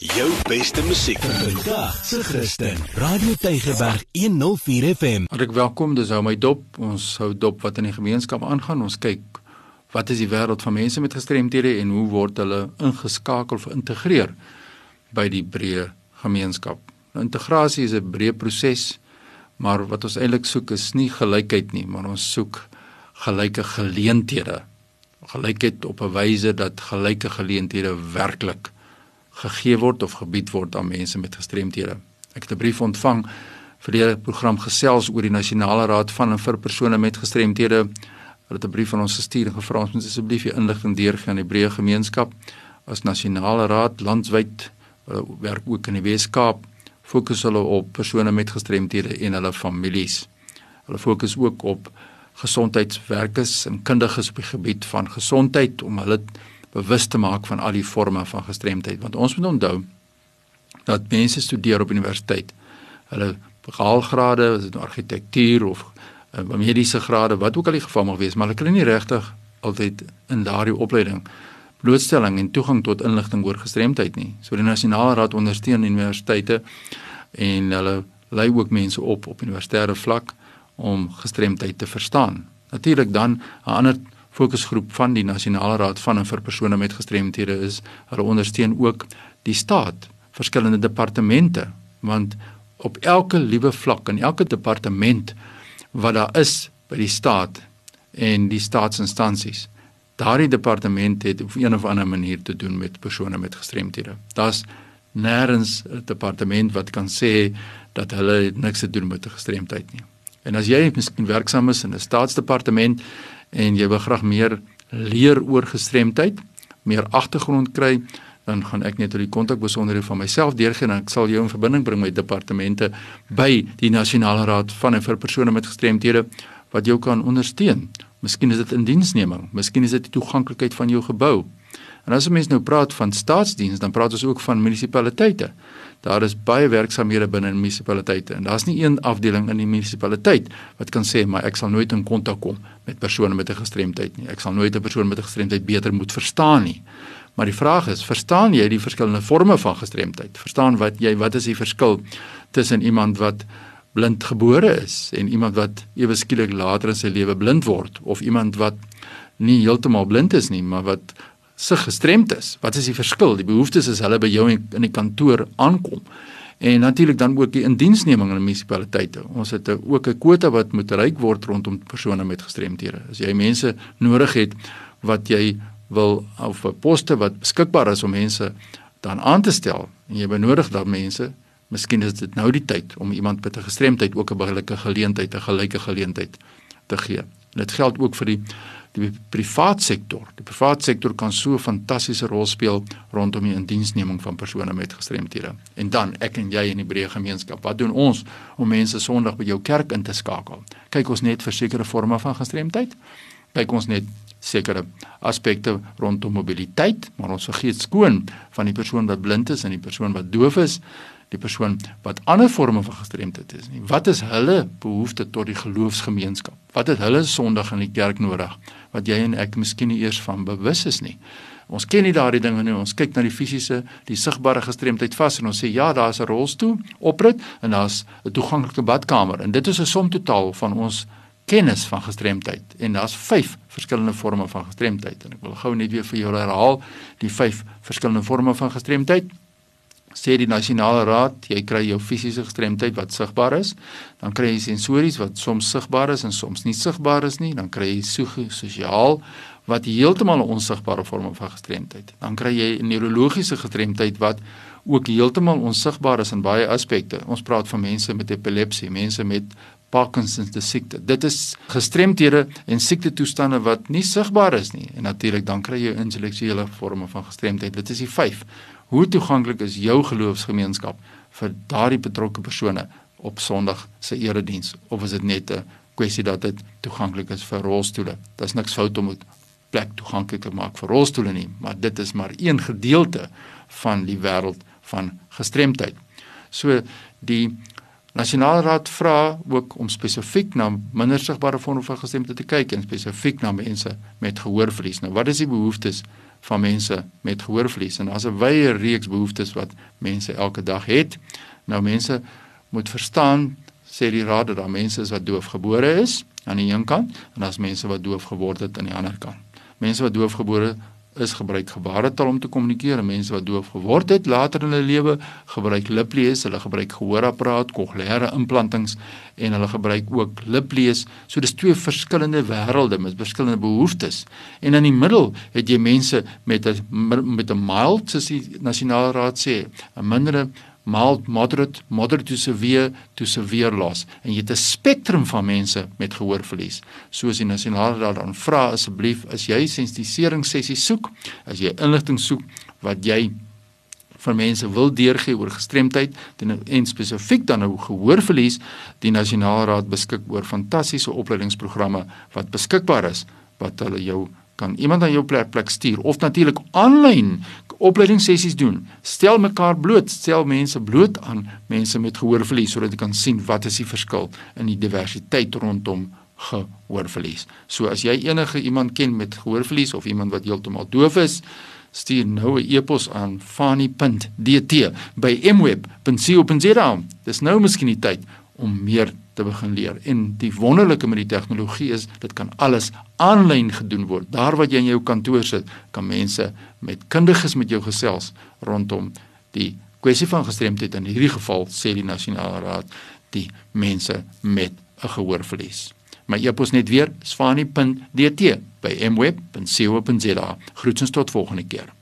Jou beste musiek vandag se Christen. Radio Tygerberg 104 FM. Hartlik welkom. Dis hou my dop. Ons hou dop wat in die gemeenskap aangaan. Ons kyk wat is die wêreld van mense met gestremthede en hoe word hulle ingeskakel of geïntegreer by die breë gemeenskap. Nou, integrasie is 'n breë proses, maar wat ons eintlik soek is nie gelykheid nie, maar ons soek gelyke geleenthede. Gelykheid op 'n wyse dat gelyke geleenthede werklik gegee word of gebied word aan mense met gestremthede. Ek het 'n brief ontvang vir die program gesels oor die nasionale raad van en vir persone met gestremthede. Hulle het 'n brief aan ons gestuur en gevra ons moet asseblief die inligting deurgee aan die breë gemeenskap as nasionale raad landwyd werk ook in die Weskaap fokus hulle op persone met gestremthede en hulle families. Hulle fokus ook op gesondheidswerkers en kundiges op die gebied van gesondheid om hulle bewus te maak van al die forme van gestremdheid. Want ons moet onthou dat mense studeer op universiteit. Hulle behaalgrade is dit nou argitektuur of uh, mediese grade wat ook al die geval mag wees maar hulle kry nie regtig altyd in daardie opleiding blootstelling en toegang tot inligting oor gestremdheid nie. So die nasionale raad ondersteun universiteite en hulle lei ook mense op op universitêre vlak om gestremdheid te verstaan. Natuurlik dan 'n ander fokusgroep van die nasionale raad van en vir persone met gestremthede is hulle ondersteun ook die staat verskillende departemente want op elke liewe vlak in elke departement wat daar is by die staat en die staatsinstansies daardie departement het op een of ander manier te doen met persone met gestremthede. Daar's nêrens 'n departement wat kan sê dat hulle niks te doen met 'n gestremdheid nie. En as jy miskien werksaam is in 'n staatsdepartement en jy wil graag meer leer oor gestremdheid, meer agtergrond kry, dan gaan ek net oor die kontakbesonderhede van myself deurgee en ek sal jou in verbinding bring met departemente by die Nasionale Raad van en vir persone met gestremthede wat jou kan ondersteun. Miskien is dit indiensneming, miskien is dit die toeganklikheid van jou gebou. En as 'n mens nou praat van staatsdiens, dan praat ons ook van munisipaliteite. Daar is baie werksamehede binne munisipaliteite en daar's nie een afdeling in die munisipaliteit wat kan sê maar ek sal nooit in kontak kom met persone met 'n gestremdheid nie. Ek sal nooit 'n persoon met 'n gestremdheid beter moet verstaan nie. Maar die vraag is, verstaan jy die verskillende forme van gestremdheid? Verstaan wat jy wat is die verskil tussen iemand wat blind gebore is en iemand wat ewe skielik later in sy lewe blind word of iemand wat nie heeltemal blind is nie, maar wat se gestremd is. Wat is die verskil? Die behoeftes is hulle by jou in, die kantoor aankom. En natuurlik dan ook die indiensneming in die munisipaliteite. Ons het ook 'n kwota wat moet bereik word rondom persone met gestremthede. As jy mense nodig het wat jy wil of poste wat beskikbaar is om mense dan aan te stel en jy benodig dan mense, miskien is dit nou die tyd om iemand met 'n gestremdheid ook 'n billike geleentheid, 'n gelyke geleentheid te gee. Dit geld ook vir die die privaat sektor. Die privaat sektor kan so 'n fantastiese rol speel rondom die indiensneming van persone met gestremthede. En dan ek en jy in die breë gemeenskap. Wat doen ons om mense Sondag by jou kerk in te skakel? Kyk ons net vir sekere forme van gestremdheid? Kyk ons net sekere aspekte rondom mobiliteit, maar ons vergeet skoon van die persoon wat blind is en die persoon wat doof is die persoon wat ander forme van gestremdheid is nie. Wat is hulle behoefte tot die geloofsgemeenskap? Wat het hulle Sondag in die kerk nodig wat jy en ek miskien nie eers van bewus is nie? Ons ken nie daardie dinge nie. Ons kyk na die fisiese, die sigbare gestremdheid vas en ons sê ja, daar's 'n rolstoel, oprit en daar's 'n toeganklike badkamer. En dit is 'n som totaal van ons kennis van gestremdheid. En daar's 5 verskillende forme van gestremdheid. En ek wil gou net weer vir jou herhaal die 5 verskillende forme van gestremdheid. Sê die nasionale raad jy kry jou fisiese gestremdheid wat sigbaar is. Dan kry jy sensories wat soms sigbaar is en soms nie sigbaar is nie. Dan kry jy sosiaal wat heeltemal 'n onsigbare vorm van gestremdheid. Dan kry jy 'n neurologiese gestremdheid wat ook heeltemal onsigbaar is in baie aspekte. Ons praat van mense met epilepsie mense met Parkinson se siekte. Dit is gestremthede en siektetoestande wat nie sigbaar is nie. En natuurlik dan kry jy intellektuele forme van gestremdheid. Dit is die 5. Hoe toeganklik is jou geloofsgemeenskap vir daardie betrokke persone op Sondag se erediens of is dit net 'n kwessie dat dit toeganklik is vir rolstoele? Daar's niks fout om 'n plek toeganklik te maak vir rolstoele nie, maar dit is maar een gedeelte van die wêreld van gestremdheid. So die Nasionale Raad vra ook om spesifiek na minder sigbare vorme van gestremdheid te kyk en spesifiek na mense met gehoorverlies. Nou, wat is die behoeftes van mense met gehoorverlies en daar's 'n wye reeks behoeftes wat mense elke dag het. Nou mense moet verstaan sê die raad dat daar mense is wat doofgebore is aan die een kant en daar's mense wat doof geword het aan die ander kant. Mense wat doofgebore is gebruik gebaretaal om te kommunikeer. Mense wat doof geword het later in hulle lewe gebruik liplees, hulle gebruik gehoorapparaat, kokleaire implantings en hulle gebruik ook liplees. So dis twee verskillende wêrelde met verskillende behoeftes. En in die middel het jy mense met 'n met 'n mild soos die nasionale raad sê, 'n mindere mild moderate moderate to severe to severe loss en jy het 'n spektrum van mense met gehoorverlies. Soos die nasionale raad dan vra asseblief as jy sensitisering sessies soek as jy inligting soek wat jy vir mense wil deurgee oor gestremdheid en spesifiek dan nou gehoorverlies die nasionale raad beskik oor fantastiese opleidingsprogramme wat beskikbaar is wat hulle jou kan iemand aan jou plek plek stuur. Of natuurlik aanlyn opleidingssessies doen. Stel mekaar bloot, stel mense bloot aan mense met gehoorverlies sodat jy kan sien wat is die verskil in die diversiteit rondom gehoorverlies. So as jy enige iemand ken met gehoorverlies of iemand wat heeltemal doof is, stuur nou 'n e-pos aan fani.dt by mweb.co.za. Dis nou miskien die tyd om meer te begin leer. En die wonderlike met die tegnologie is dit kan alles aanlyn gedoen word. Daar waar jy in jou kantoor sit, kan mense met kundiges met jou gesels rondom die kwessie van gestremdheid in hierdie geval sê die nasionale raad die mense met 'n gehoorverlies. My e-pos net weer swani.dt by mweb.co.za. Groetens tot volgende keer.